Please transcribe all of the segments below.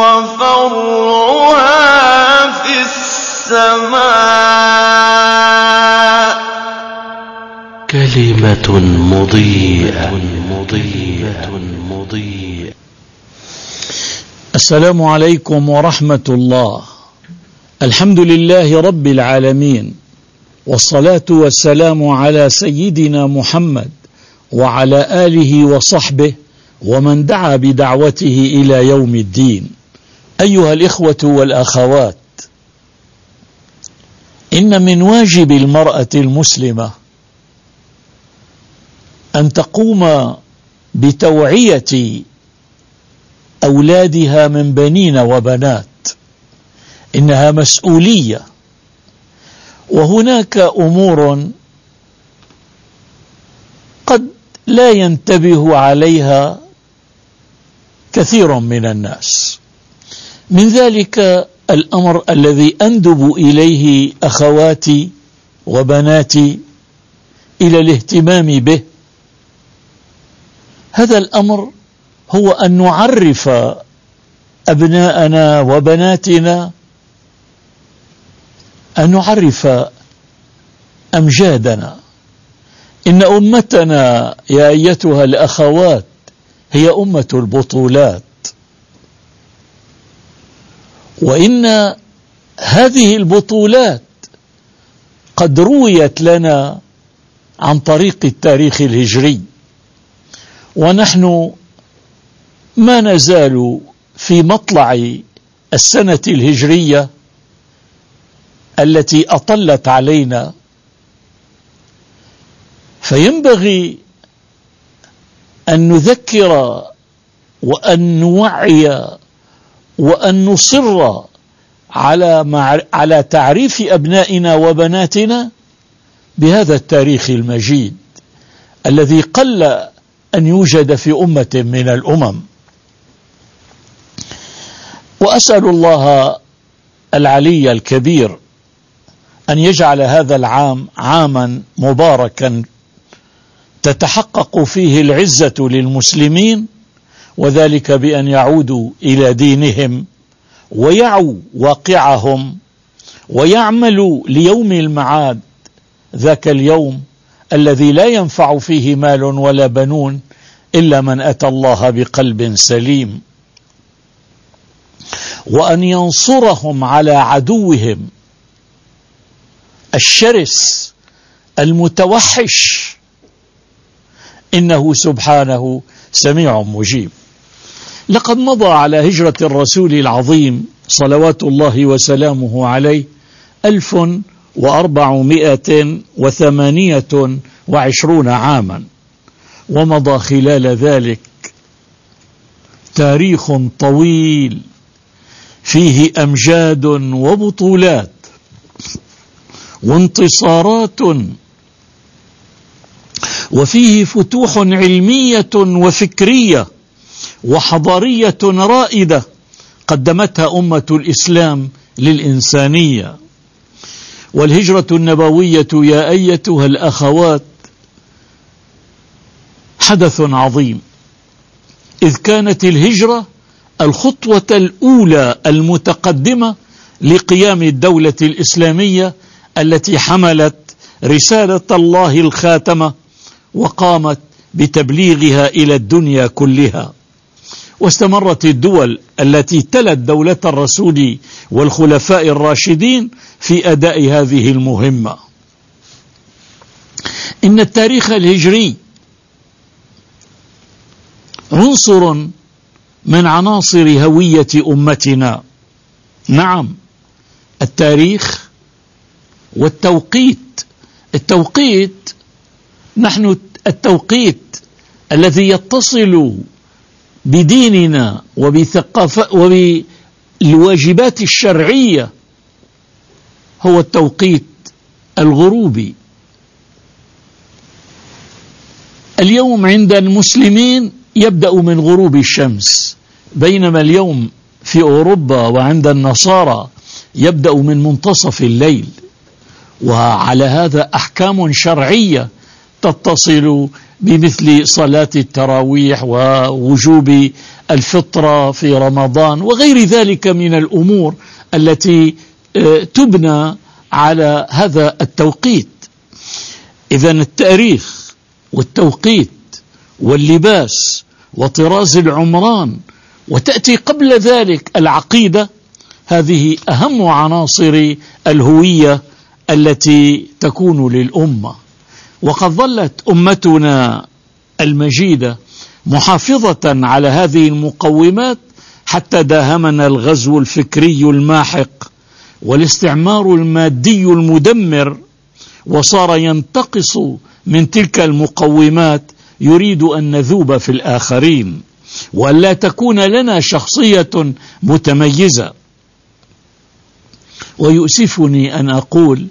وَفَرْعُهَا فِي السَّمَاءِ. كَلِمَةٌ مُضِيئَةٌ مُضِيئَةٌ. السلام عليكم ورحمة الله. الحمد لله رب العالمين. والصلاة والسلام على سيدنا محمد وعلى آله وصحبه ومن دعا بدعوته إلى يوم الدين. أيها الإخوة والأخوات إن من واجب المرأة المسلمة أن تقوم بتوعية أولادها من بنين وبنات إنها مسؤولية. وهناك أمور قد لا ينتبه عليها كثير من الناس. من ذلك الأمر الذي أندب إليه أخواتي وبناتي إلى الاهتمام به. هذا الأمر هو أن نعرف أبناءنا وبناتنا أن نعرف أمجادنا. إن أمتنا يا أيتها الأخوات هي أمة البطولات. وإن هذه البطولات قد رويت لنا عن طريق التاريخ الهجري. ونحن ما نزال في مطلع السنة الهجرية التي أطلت علينا. فينبغي أن نذكر وأن نوعي وأن نصر على على تعريف أبنائنا وبناتنا بهذا التاريخ المجيد الذي قل أن يوجد في أمة من الأمم. وأسأل الله العلي الكبير أن يجعل هذا العام عاما مباركا تتحقق فيه العزة للمسلمين وذلك بأن يعودوا إلى دينهم ويعوا واقعهم ويعملوا ليوم المعاد ذاك اليوم الذي لا ينفع فيه مال ولا بنون إلا من أتى الله بقلب سليم. وأن ينصرهم على عدوهم الشرس المتوحش. إنه سبحانه سميع مجيب. لقد مضى على هجرة الرسول العظيم صلوات الله وسلامه عليه ألف وأربعمائة وثمانية وعشرون عاما ومضى خلال ذلك تاريخ طويل فيه أمجاد وبطولات وانتصارات. وفيه فتوح علمية وفكرية وحضارية رائدة قدمتها أمة الإسلام للإنسانية. والهجرة النبوية يا أيتها الأخوات حدث عظيم. إذ كانت الهجرة الخطوة الأولى المتقدمة لقيام الدولة الإسلامية التي حملت رسالة الله الخاتمة وقامت بتبليغها إلى الدنيا كلها. واستمرت الدول التي تلت دولة الرسول والخلفاء الراشدين في أداء هذه المهمة. إن التاريخ الهجري عنصر من عناصر هوية أمتنا. نعم التاريخ والتوقيت. التوقيت نحن التوقيت الذي يتصل بديننا وبثقافة وبالواجبات الشرعية هو التوقيت الغروبي. اليوم عند المسلمين يبدأ من غروب الشمس. بينما اليوم في أوروبا وعند النصارى يبدأ من منتصف الليل. وعلى هذا أحكام شرعية تتصل بمثل صلاة التراويح ووجوب الفطرة في رمضان وغير ذلك من الأمور التي آه، تبنى على هذا التوقيت. إذا التاريخ والتوقيت واللباس وطراز العمران وتأتي قبل ذلك العقيدة هذه أهم عناصر الهوية التي تكون للأمة. وقد ظلت أمتنا المجيدة محافظة على هذه المقومات حتى داهمنا الغزو الفكري الماحق والاستعمار المادي المدمر وصار ينتقص من تلك المقومات يريد أن نذوب في الآخرين. وأن لا تكون لنا شخصية متميزة. ويؤسفني أن أقول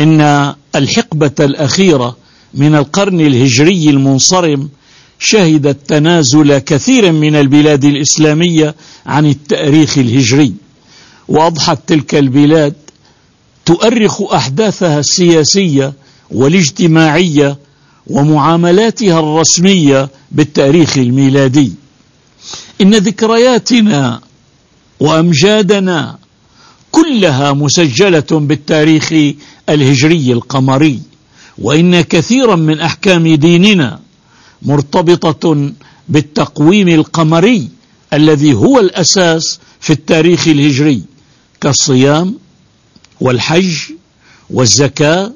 إن الحقبة الأخيرة من القرن الهجري المنصرم شهدت تنازل كثير من البلاد الإسلامية عن التأريخ الهجري وأضحت تلك البلاد تؤرخ أحداثها السياسية والاجتماعية ومعاملاتها الرسمية بالتأريخ الميلادي. إن ذكرياتنا وأمجادنا كلها مسجلة بالتاريخ الهجري القمري وإن كثيرا من أحكام ديننا مرتبطة بالتقويم القمري الذي هو الأساس في التاريخ الهجري كالصيام والحج والزكاة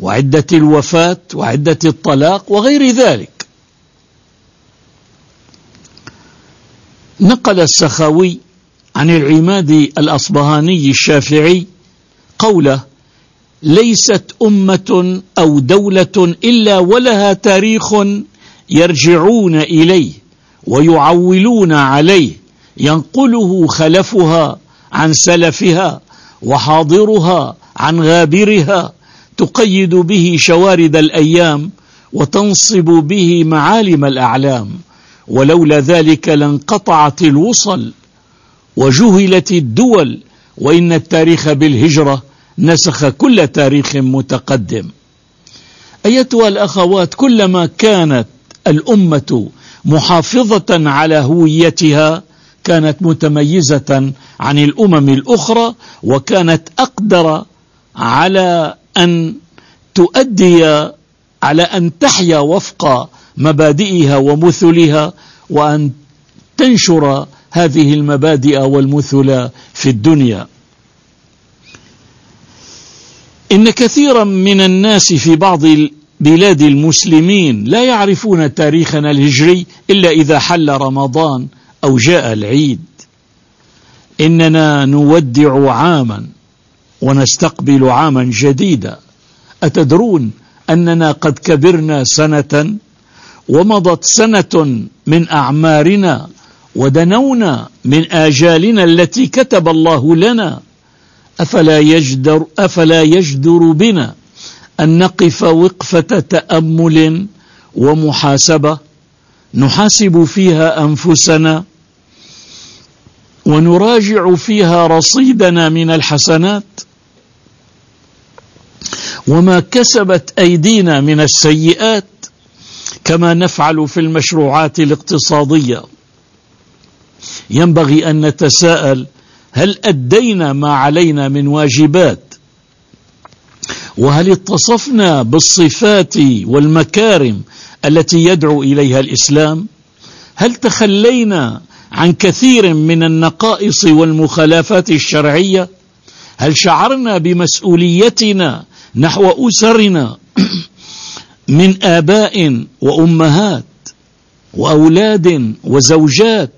وعدة الوفاة وعدة الطلاق وغير ذلك. نقل السخاوي عن العماد الأصبهاني الشافعي قوله ليست أمة أو دولة إلا ولها تاريخ يرجعون إليه ويعولون عليه ينقله خلفها عن سلفها وحاضرها عن غابرها تقيد به شوارد الأيام وتنصب به معالم الأعلام ولولا ذلك لانقطعت الوصل وجهلت الدول وإن التاريخ بالهجرة نسخ كل تاريخ متقدم. أيتها الأخوات كلما كانت الأمة محافظة على هويتها كانت متميزة عن الأمم الأخرى وكانت أقدر على أن تؤدي على أن تحيا وفق مبادئها ومثلها وأن تنشر هذه المبادئ والمثل في الدنيا. إن كثيرا من الناس في بعض بلاد المسلمين لا يعرفون تاريخنا الهجري إلا إذا حل رمضان أو جاء العيد. إننا نودع عاما ونستقبل عاما جديدا. أتدرون أننا قد كبرنا سنة ومضت سنة من أعمارنا ودنونا من آجالنا التي كتب الله لنا أفلا يجدر, أفلا يجدر بنا أن نقف وقفة تأمل ومحاسبة؟ نحاسب فيها أنفسنا ونراجع فيها رصيدنا من الحسنات؟ وما كسبت أيدينا من السيئات كما نفعل في المشروعات الاقتصادية. ينبغي أن نتساءل هل أدينا ما علينا من واجبات؟ وهل اتصفنا بالصفات والمكارم التي يدعو إليها الإسلام؟ هل تخلينا عن كثير من النقائص والمخالفات الشرعية؟ هل شعرنا بمسؤوليتنا نحو أسرنا من آباء وأمهات وأولاد وزوجات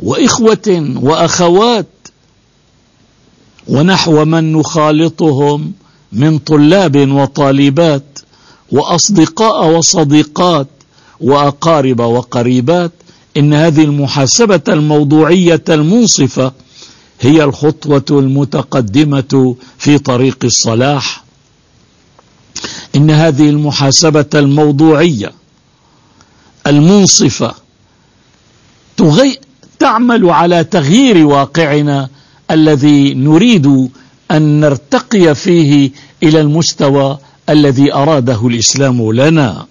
وإخوة وأخوات ونحو من نخالطهم من طلاب وطالبات وأصدقاء وصديقات وأقارب وقريبات إن هذه المحاسبة الموضوعية المنصفة هي الخطوة المتقدمة في طريق الصلاح إن هذه المحاسبة الموضوعية المنصفة. تعمل على تغيير واقعنا الذي نريد أن نرتقي فيه إلى المستوى الذي أراده الإسلام لنا.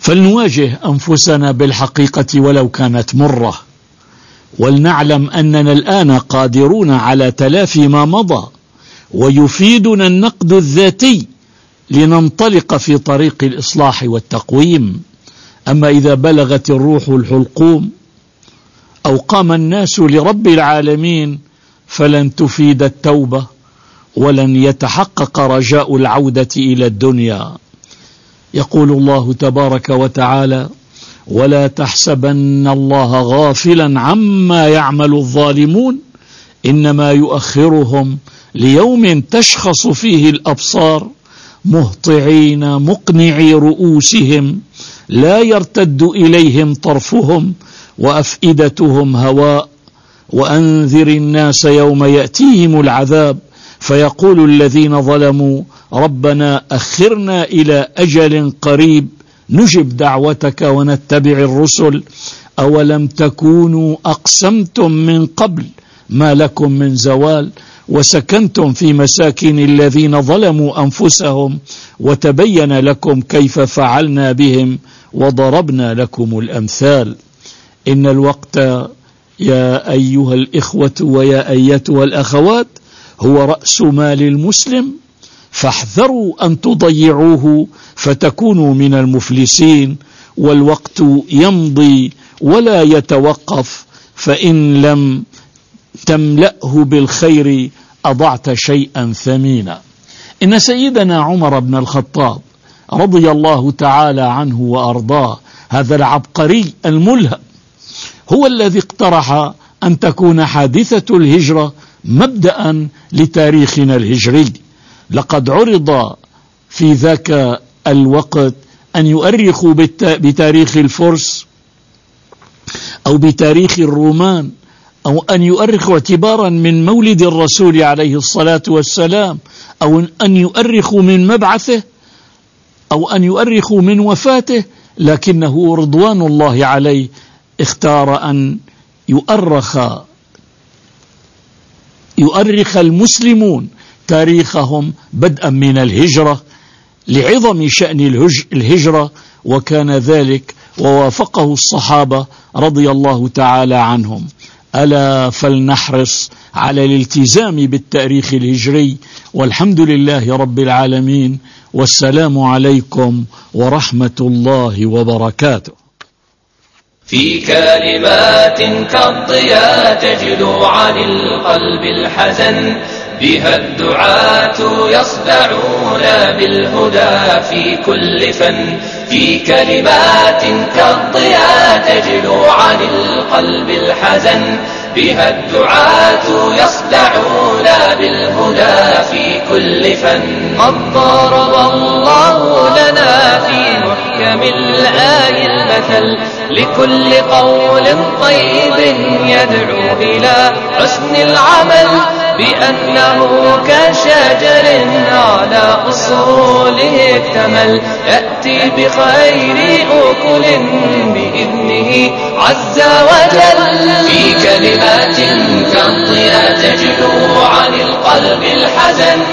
فلنواجه أنفسنا بالحقيقة ولو كانت مرة. ولنعلم أننا الآن قادرون على تلافي ما مضى ويفيدنا النقد الذاتي لننطلق في طريق الإصلاح والتقويم. أما إذا بلغت الروح الحلقوم أو قام الناس لرب العالمين فلن تفيد التوبة ولن يتحقق رجاء العودة إلى الدنيا. يقول الله تبارك وتعالى ولا تحسبن الله غافلا عما يعمل الظالمون إنما يؤخرهم ليوم تشخص فيه الأبصار مهطعين مقنعي رؤوسهم لا يرتد إليهم طرفهم وأفئدتهم هواء وأنذر الناس يوم يأتيهم العذاب فيقول الذين ظلموا ربنا أخرنا إلى أجل قريب نجب دعوتك ونتبع الرسل أولم تكونوا أقسمتم من قبل ما لكم من زوال وسكنتم في مساكن الذين ظلموا أنفسهم وتبين لكم كيف فعلنا بهم وضربنا لكم الأمثال. إن الوقت يا أيها الإخوة ويا أيتها الأخوات هو رأس مال المسلم فاحذروا أن تضيعوه فتكونوا من المفلسين والوقت يمضي ولا يتوقف فإن لم تملأه بالخير أضعت شيئا ثمينا. إن سيدنا عمر بن الخطاب رضي الله تعالى عنه وأرضاه هذا العبقري الملهم هو الذي اقترح أن تكون حادثة الهجرة مبدأ لتاريخنا الهجري. لقد عرض في ذاك الوقت أن يؤرخوا بتاريخ الفرس أو بتاريخ الرومان أو أن يؤرخوا اعتبارا من مولد الرسول عليه الصلاة والسلام أو أن يؤرخوا من مبعثه أو أن يؤرخوا من وفاته لكنه رضوان الله عليه اختار أن يؤرخ. يؤرخ المسلمون تاريخهم بدءا من الهجرة لعظم شأن الهجرة وكان ذلك ووافقه الصحابة رضي الله تعالى عنهم. ألا فلنحرص على الالتزام بالتاريخ الهجري والحمد لله رب العالمين والسلام عليكم ورحمة الله وبركاته. في كلمات كالضياء تجلو عن القلب الحزن بها الدعاة يصدعون بالهدى في كل فن في كلمات كالضياء تجلو عن القلب الحزن. بها الدعاة يصدعون بالهدى في كل فن. قد ضرب الله لنا في محكم الآي المثل لكل قول طيب يدعو إلى حسن العمل بأنه كشجر على أصوله اكتمل. يأتي بخير أكل بإذنه عز وجل. في كلمات كالضياء تجلو عن القلب الحزن.